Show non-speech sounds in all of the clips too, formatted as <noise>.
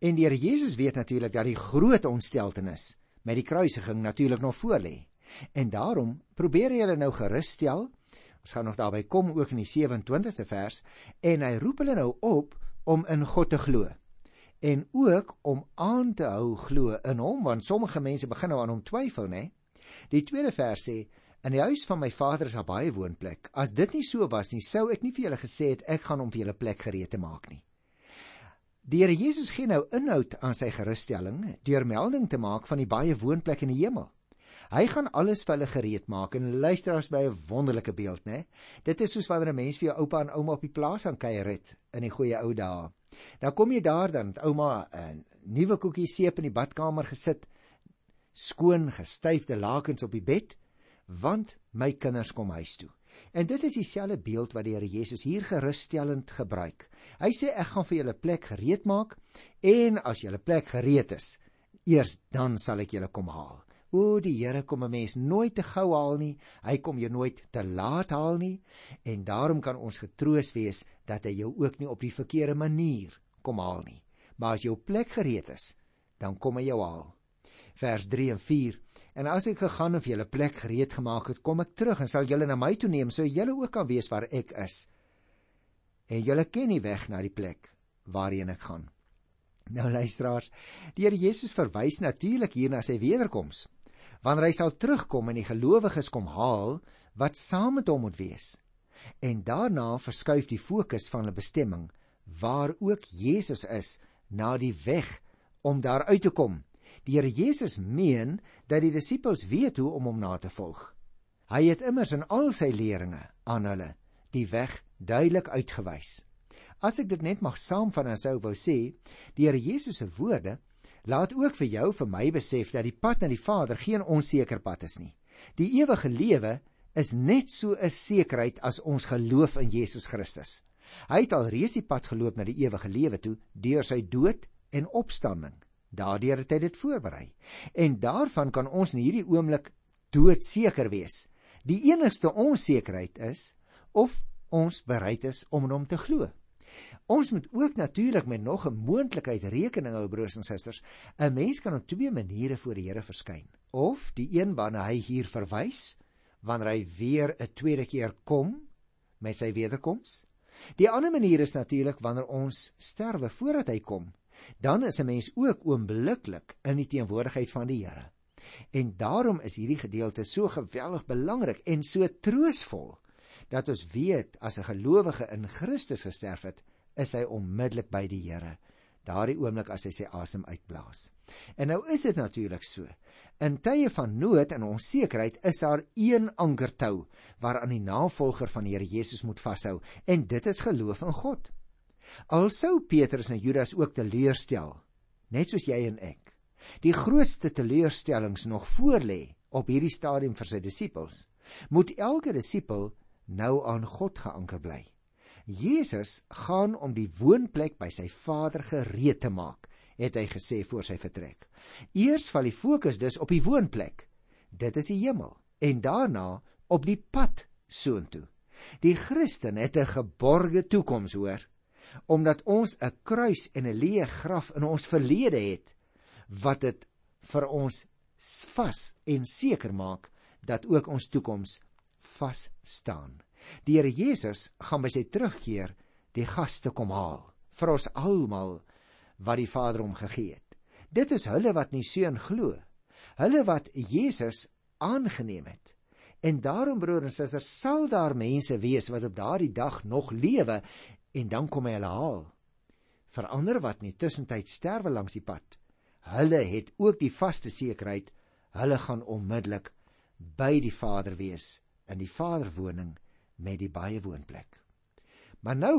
En die Here Jesus weet natuurlik dat die groot ontsteltenis met die kruisiging natuurlik nog voor lê. En daarom probeer hy hulle nou gerusstel. Ons gaan nog daarby kom ook in die 27ste vers en hy roep hulle nou op om in God te glo en ook om aan te hou glo in hom want sommige mense begin nou aan hom twyfel nê. Die tweede vers sê in die huis van my vader is daar baie woonplek. As dit nie so was nie, sou ek nie vir julle gesê het ek gaan hom vir julle plek gereed te maak nie. Die Here Jesus gee nou inhoud aan sy gerusstelling deur melding te maak van die baie woonplek in die hemel. Hy gaan alles vir hulle gereed maak en luister as by 'n wonderlike beeld, né? Dit is soos wanneer 'n mens vir jou oupa en ouma op die plaas aan kuier het in die goeie ou dae. Nou kom jy daar dan, ouma 'n nuwe koekie seep in die badkamer gesit, skoon gestyfde lakens op die bed, want my kinders kom huis toe. En dit is dieselfde beeld wat die Here Jesus hier gerusstellend gebruik. Hy sê ek gaan vir julle plek gereed maak en as julle plek gereed is, eers dan sal ek julle kom haal. O die Here kom 'n mens nooit te gou haal nie. Hy kom jou nooit te laat haal nie en daarom kan ons getroos wees dat hy jou ook nie op die verkeerde manier kom haal nie. Maar as jou plek gereed is, dan kom hy jou haal. Vers 3 en 4. En as ek gegaan vir julle plek gereed gemaak het, kom ek terug en sal julle na my toe neem sodat julle ook kan weet waar ek is. En julle ken die weg na die plek waarheen ek gaan. Nou luisteraars, die Here Jesus verwys natuurlik hier na sy wederkoms wanneer hy sal terugkom en die gelowiges kom haal wat saam met hom moet wees. En daarna verskuif die fokus van hulle bestemming waar ook Jesus is na die weg om daar uit te kom. Die Here Jesus meen dat die disippels weet hoe om hom na te volg. Hy het immers in al sy leringe aan hulle die weg duidelik uitgewys. As ek dit net mag saamvat en sou wou sê, die Here Jesus se woorde laat ook vir jou vir my besef dat die pad na die Vader geen onseker pad is nie. Die ewige lewe is net so 'n sekerheid as ons geloof in Jesus Christus. Hy het al reeds die pad geloop na die ewige lewe toe deur sy dood en opstanding. Daardeur het hy dit voorberei. En daarvan kan ons in hierdie oomblik doodseker wees. Die enigste onsekerheid is of ons bereid is om in hom te glo. Ons moet ook natuurlik met nog 'n moontlikheid rekening hou broers en susters. 'n Mens kan op twee maniere voor die Here verskyn. Of die een waarna hy hier verwys, wanneer hy weer 'n tweede keer kom met sy wederkoms. Die ander manier is natuurlik wanneer ons sterwe voordat hy kom. Dan is 'n mens ook oombliklik in die teenwoordigheid van die Here. En daarom is hierdie gedeelte so geweldig belangrik en so troosvol dat ons weet as 'n gelowige in Christus gesterf het, is hy onmiddellik by die Here daardie oomblik as hy sy asem uitblaas. En nou is dit natuurlik so. In tye van nood en onsekerheid is daar een ankertou waaraan die navolger van die Here Jesus moet vashou en dit is geloof in God. Alsou Petrus en Judas ook teleurstel, net soos jy en ek. Die grootste teleurstellings nog voorlê op hierdie stadium vir sy disippels. Moet elke disipel nou aan God geanker bly. Jesus gaan om die woonplek by sy Vader gereed te maak, het hy gesê voor sy vertrek. Eers val die fokus dus op die woonplek. Dit is die hemel en daarna op die pad soontoe. Die Christen het 'n geborgde toekoms, hoor, omdat ons 'n kruis en 'n leë graf in ons verlede het wat dit vir ons vas en seker maak dat ook ons toekoms vas staan. Die Here Jesus gaan by sy terugkeer die gaste kom haal vir ons almal wat die Vader hom gegee het. Dit is hulle wat nie seun glo. Hulle wat Jesus aangeneem het. En daarom broer en suster sal daar mense wees wat op daardie dag nog lewe en dan kom hy hulle haal. Vir ander wat nie tussentyd sterwe langs die pad. Hulle het ook die vaste sekerheid hulle gaan onmiddellik by die Vader wees in die Vaderwoning met die baie woonplek. Maar nou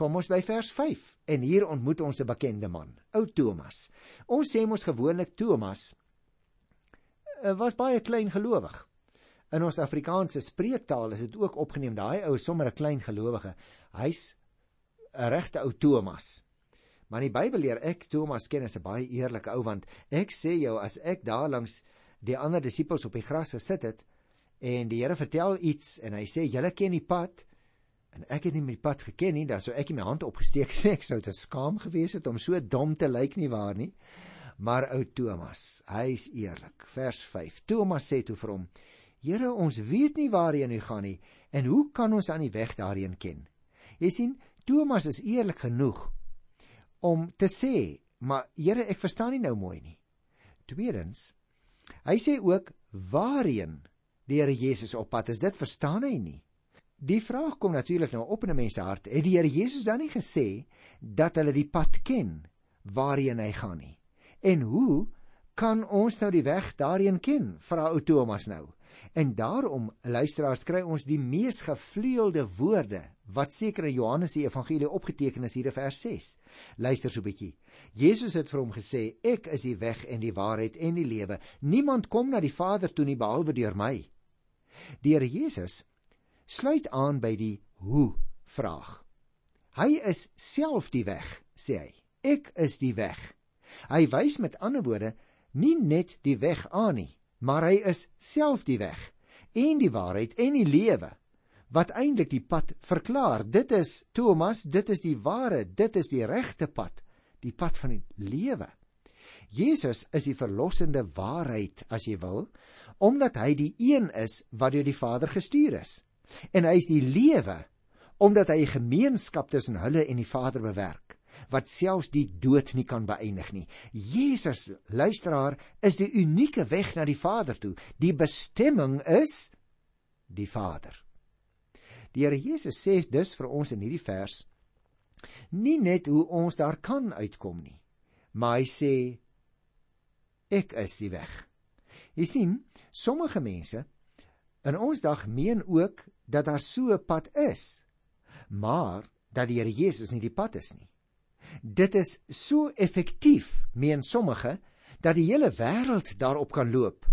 kom ons by vers 5 en hier ontmoet ons 'n bekende man, ou Thomas. Ons sê mos gewoonlik Thomas eh, was baie klein gelowig. In ons Afrikaanse spreektaal is dit ook opgeneem daai ou sommer 'n klein gelowige. Hy's 'n regte ou Thomas. Maar die Bybel leer ek Thomas ken as 'n baie eerlike ou want ek sê jou as ek daar langs die ander disippels op die gras gesit het, en die Here vertel iets en hy sê julle ken die pad En ek het nie my pad geken nie, dan sou ek my hand opgesteek het. <laughs> Ek sou te skaam gewees het om so dom te lyk nie waar nie. Maar ou Thomas, hy's eerlik. Vers 5. Thomas sê toe vir hom: "Here, ons weet nie waarheen u gaan nie, en hoe kan ons aan die weg daarheen ken?" Jy sien, Thomas is eerlik genoeg om te sê, "Maar Here, ek verstaan nie nou mooi nie." Tweedens, hy sê ook waarheen die Here Jesus op pad is. Dit verstaan hy nie. Die vraag kom natuurlik nou op in 'n mens se hart. Het die Here Jesus dan nie gesê dat hulle die pad ken waarheen hy gaan nie? En hoe kan ons nou die weg daarheen ken? Vra ou Thomas nou. En daarom luisteraars kry ons die mees gevleelde woorde wat seker in Johannes se evangelie opgeteken is hier in vers 6. Luister so 'n bietjie. Jesus het vir hom gesê: "Ek is die weg en die waarheid en die lewe. Niemand kom na die Vader toe nie behalwe deur my." Die Here Jesus sluit aan by die hoe vraag. Hy is self die weg, sê hy. Ek is die weg. Hy wys met ander woorde nie net die weg aan nie, maar hy is self die weg en die waarheid en die lewe wat eintlik die pad verklaar. Dit is Thomas, dit is die ware, dit is die regte pad, die pad van die lewe. Jesus is die verlossende waarheid as jy wil, omdat hy die een is wat deur die Vader gestuur is. En hy is die lewe omdat hy gemeenskap tussen hulle en die Vader bewerk wat selfs die dood nie kan beëindig nie. Jesus, luisteraar, is die unieke weg na die Vader toe. Die bestemming is die Vader. Die Here Jesus sê dus vir ons in hierdie vers nie net hoe ons daar kan uitkom nie, maar hy sê ek is die weg. Jy sien, sommige mense in ons dag meen ook dat daar so 'n pad is, maar dat die Here Jesus nie die pad is nie. Dit is so effektief, meen sommige, dat die hele wêreld daarop kan loop.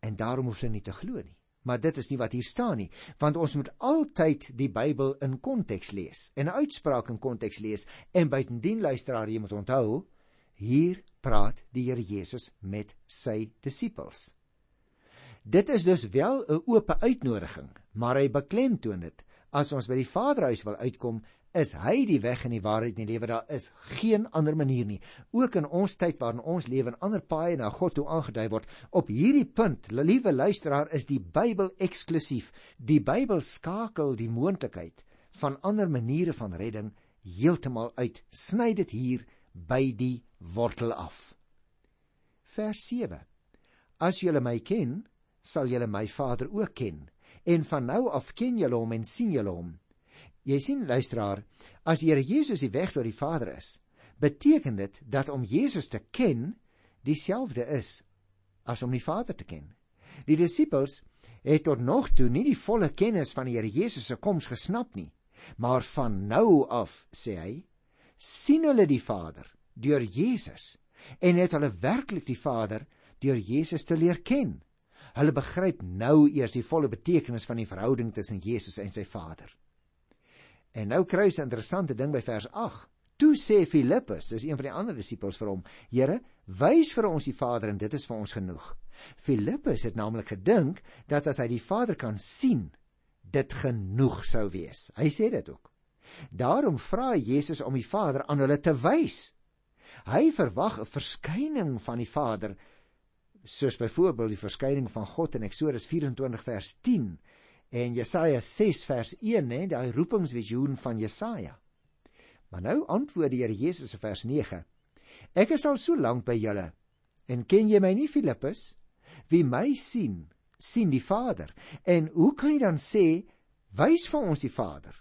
En daarom hoef hulle nie te glo nie. Maar dit is nie wat hier staan nie, want ons moet altyd die Bybel in konteks lees en 'n uitspraak in konteks lees en buitendien luisteraar jy moet onthou, hier praat die Here Jesus met sy disippels. Dit is dus wel 'n oop uitnodiging, maar hy beklemtoon dit as ons by die Vaderhuis wil uitkom, is hy die weg en die waarheid en die lewe. Daar is geen ander manier nie. Ook in ons tyd waarin ons lewe en ander paaie na God toe aangedui word, op hierdie punt, liewe luisteraar, is die Bybel eksklusief. Die Bybel skakel die moontlikheid van ander maniere van redding heeltemal uit. Sny dit hier by die wortel af. Vers 7. As julle my ken, sal julle my Vader ook ken. En van nou af ken julle hom en sien julle hom. Jy sien luisteraar, as die Here Jesus die weg tot die Vader is, beteken dit dat om Jesus te ken dieselfde is as om die Vader te ken. Die disippels het tot nog toe nie die volle kennis van die Here Jesus se koms gesnap nie, maar van nou af, sê hy, sien hulle die Vader deur Jesus en het hulle werklik die Vader deur Jesus te leer ken. Hulle begryp nou eers die volle betekenis van die verhouding tussen Jesus en sy Vader. En nou kry ons 'n interessante ding by vers 8. Toe sê Filippus, dis een van die ander disippels vir hom: "Here, wys vir ons die Vader en dit is vir ons genoeg." Filippus het naamlik gedink dat as hy die Vader kan sien, dit genoeg sou wees. Hy sê dit ook. Daarom vra Jesus om die Vader aan hulle te wys. Hy verwag 'n verskyning van die Vader, soos byvoorbeeld die verskyning van God in Eksodus 24 vers 10 en Jesaja 6 vers 1 hè, daai roepingsvisioen van Jesaja. Maar nou antwoord die Here Jesus in vers 9: Ek is al so lank by julle en ken jy my nie Filippus? Wie my sien, sien die Vader. En hoe kan jy dan sê wys vir ons die Vader?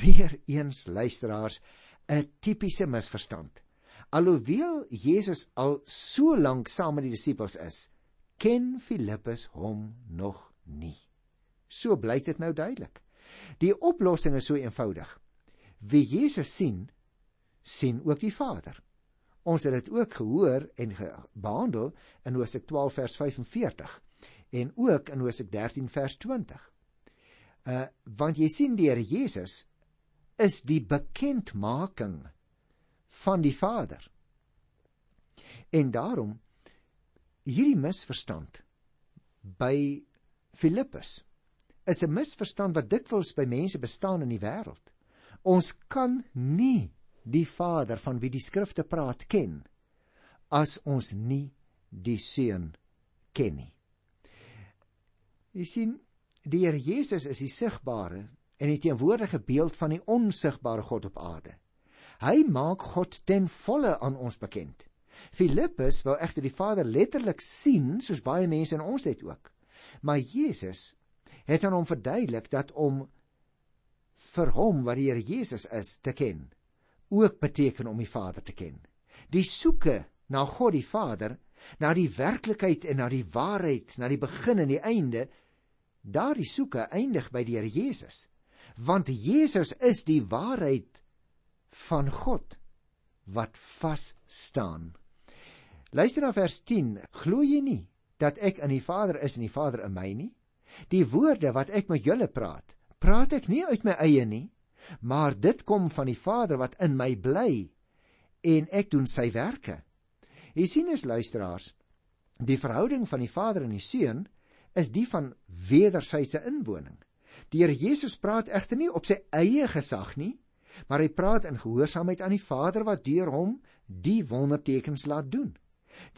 Weereens luisteraars, 'n tipiese misverstand. Alhoewel Jesus al so lank saam met die disippels is, ken Filippus hom nog nie. So blyk dit nou duidelik. Die oplossing is so eenvoudig. Wie Jesus sien, sien ook die Vader. Ons het dit ook gehoor en behandel in Hosea 12 vers 45 en ook in Hosea 13 vers 20. Uh want jy sien die Here Jesus is die bekendmaking van die Vader. En daarom hierdie misverstand by Filippus is 'n misverstand wat dikwels by mense bestaan in die wêreld. Ons kan nie die Vader van wie die skrifte praat ken as ons nie die Seun ken nie. Jy sien, die Here Jesus is die sigbare en die teenwoordige beeld van die onsigbare God op aarde. Hy maak God ten volle aan ons bekend. Filippus wou egter die Vader letterlik sien, soos baie mense in ons het ook. Maar Jesus het aan hom verduidelik dat om vir hom wat die Here Jesus is te ken, ook beteken om die Vader te ken. Die soeke na God die Vader, na die werklikheid en na die waarheid, na die begin en die einde, daardie soeke eindig by die Here Jesus. Want Jesus is die waarheid van God wat vas staan. Luister na vers 10. Glo jy nie dat ek in die Vader is en die Vader in my nie? Die woorde wat ek met julle praat, praat ek nie uit my eie nie, maar dit kom van die Vader wat in my bly en ek doen sy werke. Jy sien as luisteraars, die verhouding van die Vader en die Seun is die van wederwysige inwoning. Die Here Jesus praat egter nie op sy eie gesag nie, maar hy praat in gehoorsaamheid aan die Vader wat deur hom die wondertekens laat doen.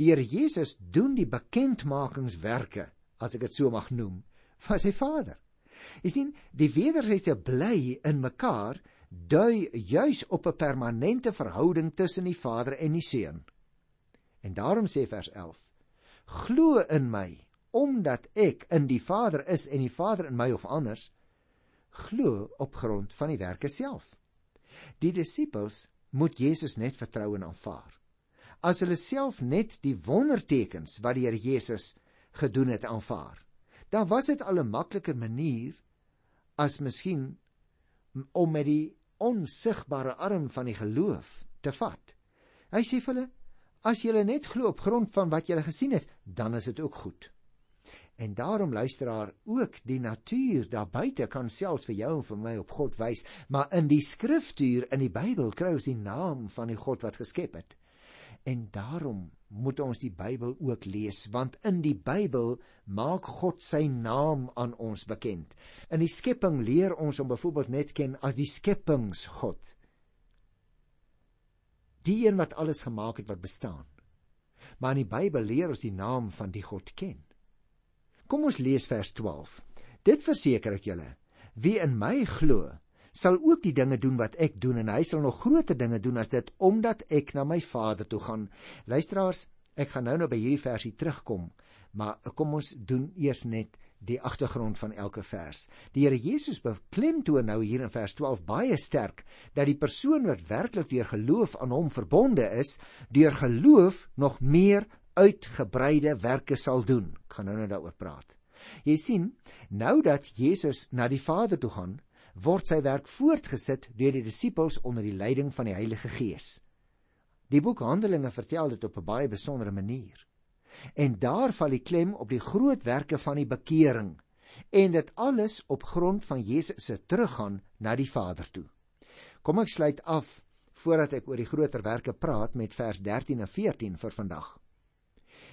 Die Here Jesus doen die bekendmakingswerke, as ek dit so mag noem, van sy Vader. Jy sien, die wederwysige bly in mekaar dui juis op 'n permanente verhouding tussen die Vader en die Seun. En daarom sê vers 11: Glo in my omdat ek in die Vader is en die Vader in my of anders glo op grond van die werke self. Die disippels moet Jesus net vertrou en aanvaar. As hulle self net die wondertekens wat die Here Jesus gedoen het aanvaar, dan was dit al 'n makliker manier as miskien om met die onsigbare arm van die geloof te vat. Hy sê vir hulle: "As julle net glo op grond van wat julle gesien het, dan is dit ook goed." En daarom luisteraar, ook die natuur daar buite kan selfs vir jou en vir my op God wys, maar in die skriftuur in die Bybel kry ons die naam van die God wat geskep het. En daarom moet ons die Bybel ook lees, want in die Bybel maak God sy naam aan ons bekend. In die skepping leer ons om byvoorbeeld net ken as die skepingsgod. Die een wat alles gemaak het wat bestaan. Maar in die Bybel leer ons die naam van die God ken. Kom ons lees vers 12. Dit verseker ek julle, wie in my glo, sal ook die dinge doen wat ek doen en hy sal nog groter dinge doen as dit omdat ek na my Vader toe gaan. Luisteraars, ek gaan nou nou by hierdie versie terugkom, maar kom ons doen eers net die agtergrond van elke vers. Die Here Jesus beklemtoon nou hier in vers 12 baie sterk dat die persoon wat werklik deur geloof aan hom verbonde is, deur geloof nog meer uitgebreide werke sal doen. Ek gaan nou net daaroor praat. Jy sien, nou dat Jesus na die Vader toe gaan, word sy werk voortgesit deur die disippels onder die leiding van die Heilige Gees. Die boek Handelinge vertel dit op 'n baie besondere manier. En daar val die klem op die groot werke van die bekering en dit alles op grond van Jesus se teruggaan na die Vader toe. Kom ek sluit af voordat ek oor die groter werke praat met vers 13 en 14 vir vandag.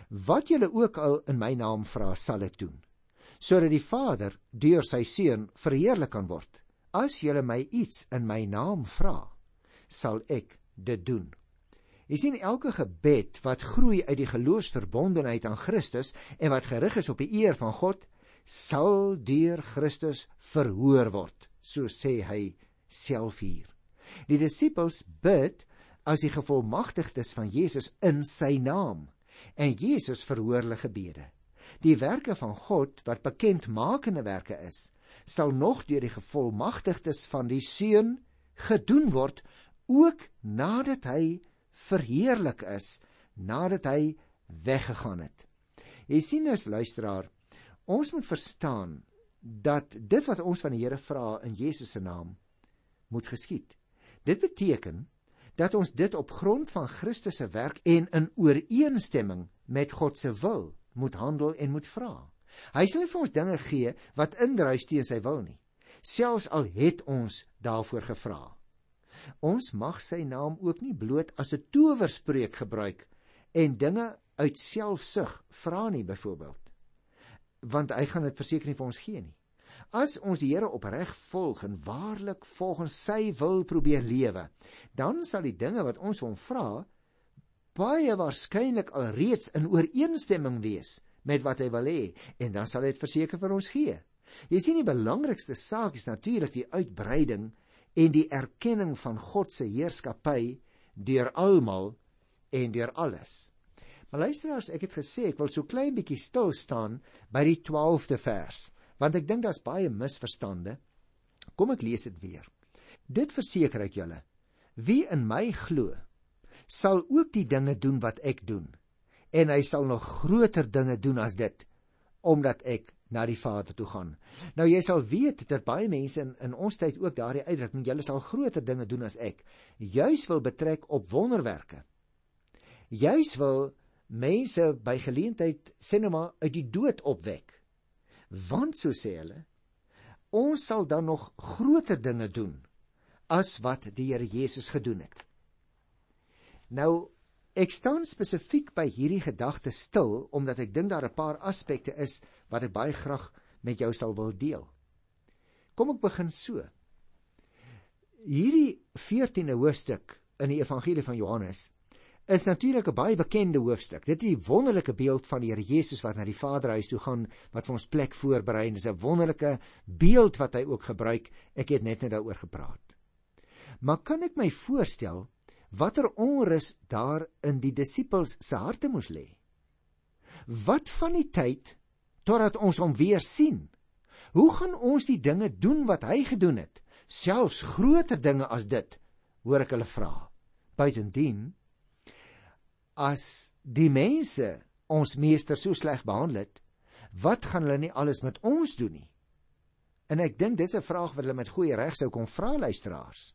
Wat julle ook al in my naam vra, sal ek doen, sodat die Vader deur sy seun verheerlik kan word. As julle my iets in my naam vra, sal ek dit doen. Jy sien elke gebed wat groei uit die geloofsverbondenheid aan Christus en wat gerig is op die eer van God, sal deur Christus verhoor word, so sê hy self hier. Die disippels bid as die gevolmagtigdes van Jesus in sy naam en Jesus verhoor hulle gebede. Die werke van God wat bekendmakende werke is, sal nog deur die gevolmagtigdes van die Seun gedoen word ook nadat hy verheerlik is, nadat hy weggegaan het. Jy sien as luisteraar, ons moet verstaan dat dit wat ons van die Here vra in Jesus se naam moet geskied. Dit beteken dat ons dit op grond van Christus se werk en in ooreenstemming met God se wil moet handel en moet vra. Hy sal nie vir ons dinge gee wat indruis teen sy wil nie, selfs al het ons daarvoor gevra. Ons mag sy naam ook nie bloot as 'n towerspreek gebruik en dinge uit selfsug vra nie byvoorbeeld. Want hy gaan dit verseker nie vir ons gee nie. As ons die Here opreg volg en waarlik volgens sy wil probeer lewe, dan sal die dinge wat ons hom vra baie waarskynlik alreeds in ooreenstemming wees met wat hy wil hê en dan sal hy dit verseker vir ons gee. Jy sien die belangrikste saak is natuurlik die uitbreiding en die erkenning van God se heerskappy deur almal en deur alles. Maar luisteraars, ek het gesê ek wil so klein bietjie stil staan by die 12de vers want ek dink daar's baie misverstande. Kom ek lees dit weer. Dit verseker ek julle, wie in my glo, sal ook die dinge doen wat ek doen, en hy sal nog groter dinge doen as dit, omdat ek na die Vader toe gaan. Nou jy sal weet dat baie mense in, in ons tyd ook daardie uitdrukking julle sal groter dinge doen as ek, juis wil betrek op wonderwerke. Juis wil mense by geleentheid sê nou maar uit die dood opwek want so sê hulle ons sal dan nog groter dinge doen as wat die Here Jesus gedoen het nou ek staan spesifiek by hierdie gedagte stil omdat ek dink daar 'n paar aspekte is wat ek baie graag met jou sal wil deel kom ek begin so hierdie 14de hoofstuk in die evangelie van Johannes is natuurlik 'n baie bekende hoofstuk. Dit is die wonderlike beeld van die Here Jesus wat na die Vaderhuis toe gaan wat vir ons plek voorberei en dis 'n wonderlike beeld wat hy ook gebruik. Ek het net nou daaroor gepraat. Maar kan ek my voorstel watter onrus daar in die disippels se harte moes lê? Wat van die tyd totdat ons hom weer sien? Hoe gaan ons die dinge doen wat hy gedoen het? Selfs groter dinge as dit, hoor ek hulle vra. Buitendien as die mense ons meester so sleg behandel het, wat gaan hulle nie alles met ons doen nie? En ek dink dis 'n vraag wat hulle met goeie reg sou kon vra luisteraars.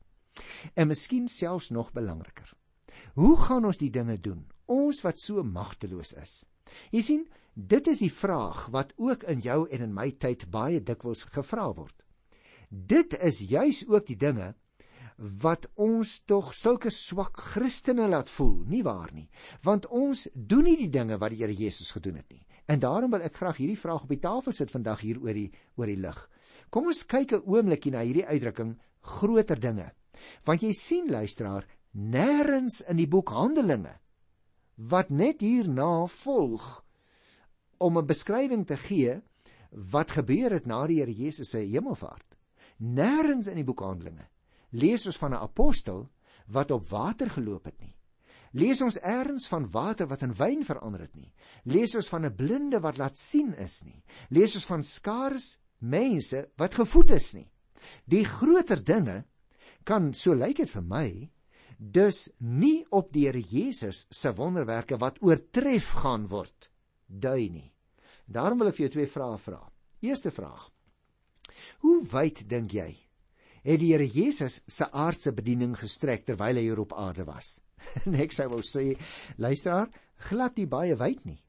En miskien selfs nog belangriker. Hoe gaan ons die dinge doen? Ons wat so magteloos is. Jy sien, dit is die vraag wat ook in jou en in my tyd baie dikwels gevra word. Dit is juis ook die dinge wat ons tog sulke swak Christene laat voel, nie waar nie? Want ons doen nie die dinge wat die Here Jesus gedoen het nie. En daarom wil ek graag hierdie vraag op die tafel sit vandag hier oor die oor die lig. Kom ons kyk 'n oombliekie na hierdie uitdrukking groter dinge. Want jy sien luisteraar, nêrens in die boek Handelinge wat net hierna volg om 'n beskrywing te gee wat gebeur het na die Here Jesus se hemelvaart. Nêrens in die boek Handelinge lees ons van 'n apostel wat op water geloop het nie. Lees ons eers van water wat in wyn verander het nie. Lees ons van 'n blinde wat laat sien is nie. Lees ons van skaars mense wat gevoed is nie. Die groter dinge kan so lyk dit vir my dus nie op die Here Jesus se wonderwerke wat oortref gaan word dui nie. Daarom wil ek vir jou twee vrae vra. Eerste vraag. Hoe wyd dink jy het die Here Jesus se aardse bediening gestrek terwyl hy hier op aarde was. <laughs> En ek sou wou sê, luisteraar, glad nie baie wyd nie.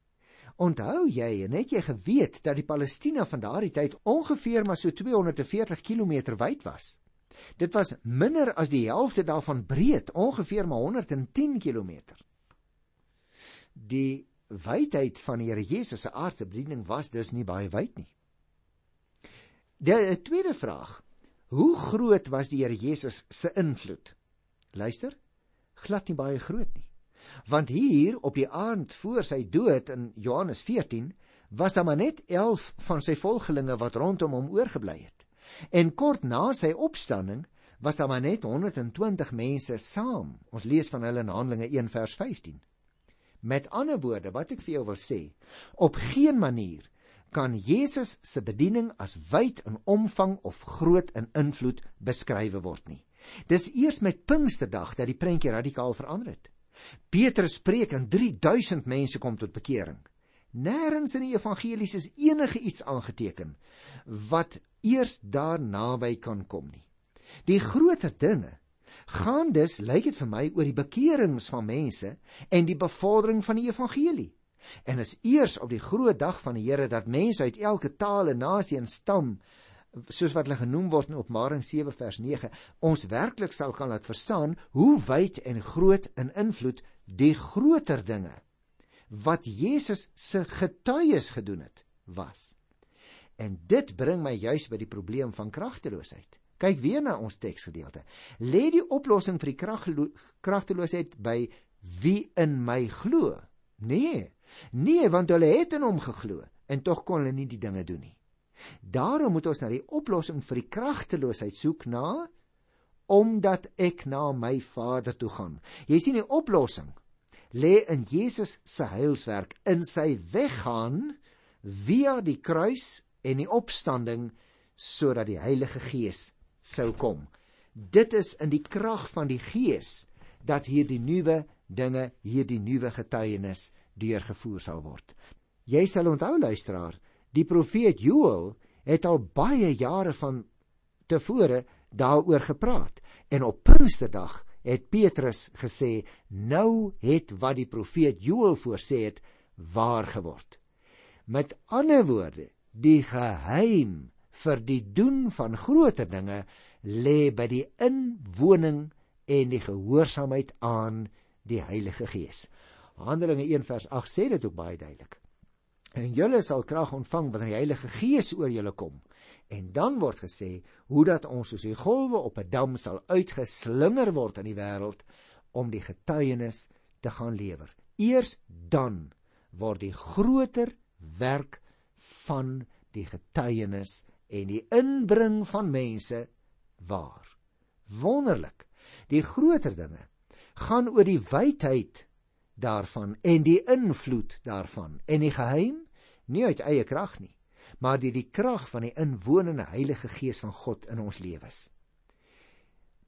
Onthou jy en het jy geweet dat die Palestina van daardie tyd ongeveer maar so 240 km wyd was? Dit was minder as die helfte daarvan breed, ongeveer maar 110 km. Die wydheid van die Here Jesus se aardse bediening was dus nie baie wyd nie. Die tweede vraag Hoe groot was die Here Jesus se invloed? Luister, glad nie baie groot nie. Want hier op die aand voor sy dood in Johannes 14 was daar maar net 11 van sy volgelinge wat rondom hom oorgebly het. En kort na sy opstanding was daar maar net 120 mense saam. Ons lees van hulle in Handelinge 1 vers 15. Met ander woorde, wat ek vir jou wil sê, op geen manier kan Jesus se bediening as wyd in omvang of groot in invloed beskryf word nie. Dis eers met Pinksterdag dat die prentjie radikaal verander het. Petrus preek en 3000 mense kom tot bekering. Nêrens in die evangelies is enige iets aangeteken wat eers daarnaby kan kom nie. Die groter dinge gaan dus lyk dit vir my oor die bekerings van mense en die bevordering van die evangelie. En is eers op die groot dag van die Here dat mense uit elke taal en nasie en stam soos wat hulle genoem word in Openbaring 7 vers 9 ons werklik sal kan laat verstaan hoe wyd en groot in invloed die groter dinge wat Jesus se getuies gedoen het was. En dit bring my juis by die probleem van kragteloosheid. Kyk weer na ons teksgedeelte. Lê die oplossing vir die kragteloosheid by wie in my glo? Nee. Nee, want hulle het in hom geglo en tog kon hulle nie die dinge doen nie. Daarom moet ons na die oplossing vir die kragteloosheid soek na omdat ek na my Vader toe gaan. Jy sien die oplossing lê in Jesus se heilswerk in sy weggaan via die kruis en die opstanding sodat die Heilige Gees sou kom. Dit is in die krag van die Gees dat hierdie nuwe dinge, hierdie nuwe getuienis deurgevoer sal word. Jy sal onthou luisteraar, die profeet Joël het al baie jare van tevore daaroor gepraat en op Pinksterdag het Petrus gesê nou het wat die profeet Joël voorsê het waar geword. Met ander woorde, die geheim vir die doen van groter dinge lê by die inwoning en die gehoorsaamheid aan die Heilige Gees. Handelinge 1 vers 8 sê dit ook baie duidelik. En julle sal krag ontvang wanneer die Heilige Gees oor julle kom. En dan word gesê hoe dat ons soos die golwe op 'n dam sal uitgeslinger word in die wêreld om die getuienis te gaan lewer. Eers dan word die groter werk van die getuienis en die inbring van mense waar. Wonderlik. Die groter dinge gaan oor die wydheid daarvan en die invloed daarvan en die geheim nie uit eie krag nie maar deur die krag van die inwonende Heilige Gees van God in ons lewens.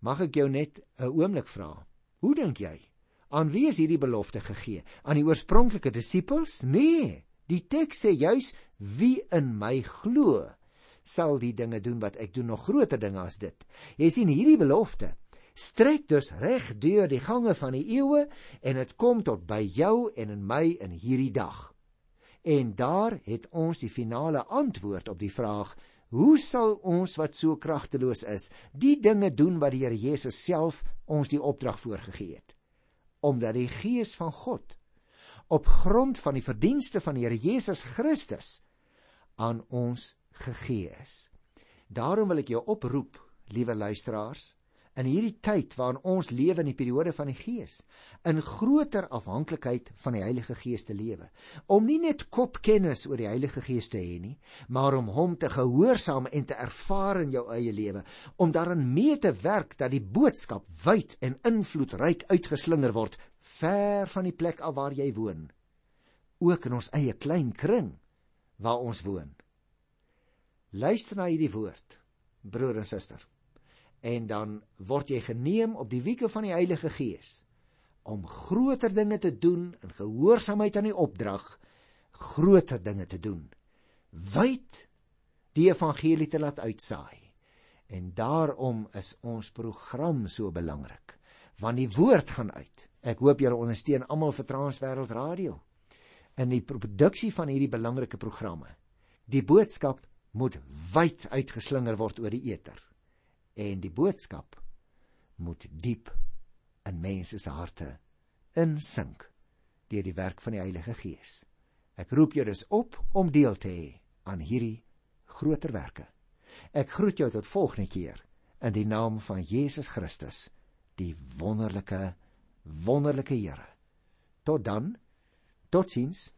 Mag ek jou net 'n oomblik vra? Hoe dink jy? Aan wie is hierdie belofte gegee? Aan die oorspronklike disippels? Nee, die teks sê juis wie in my glo sal die dinge doen wat ek doen nog groter dinge as dit. Jy sien hierdie belofte strek dus reg deur die gange van die eeue en dit kom tot by jou en in my in hierdie dag. En daar het ons die finale antwoord op die vraag: Hoe sal ons wat so kragteloos is, die dinge doen wat die Here Jesus self ons die opdrag voorgegee het? Omdat die Gees van God op grond van die verdienste van die Here Jesus Christus aan ons gegee is. Daarom wil ek jou oproep, liewe luisteraars, in hierdie tyd waarin ons lewe in die periode van die Gees, in groter afhanklikheid van die Heilige Gees te lewe, om nie net kopkennis oor die Heilige Gees te hê nie, maar om hom te gehoorsaam en te ervaar in jou eie lewe, om daarin mee te werk dat die boodskap wyd en invloedryk uitgeslinger word ver van die plek af waar jy woon, ook in ons eie klein kring waar ons woon. Luister na hierdie woord, broer en suster en dan word jy geneem op die wieke van die Heilige Gees om groter dinge te doen in gehoorsaamheid aan die opdrag groter dinge te doen wyd die evangelie te laat uitsaai en daarom is ons program so belangrik want die woord gaan uit ek hoop julle ondersteun almal vir Transwêreld Radio in die produksie van hierdie belangrike programme die boodskap moet wyd uitgeslinger word oor die eter en die boodskap moet diep in mense se harte insink deur die werk van die Heilige Gees. Ek roep jou dus op om deel te hê aan hierdie groter werke. Ek groet jou tot volgende keer in die naam van Jesus Christus, die wonderlike wonderlike Here. Tot dan. Totsiens.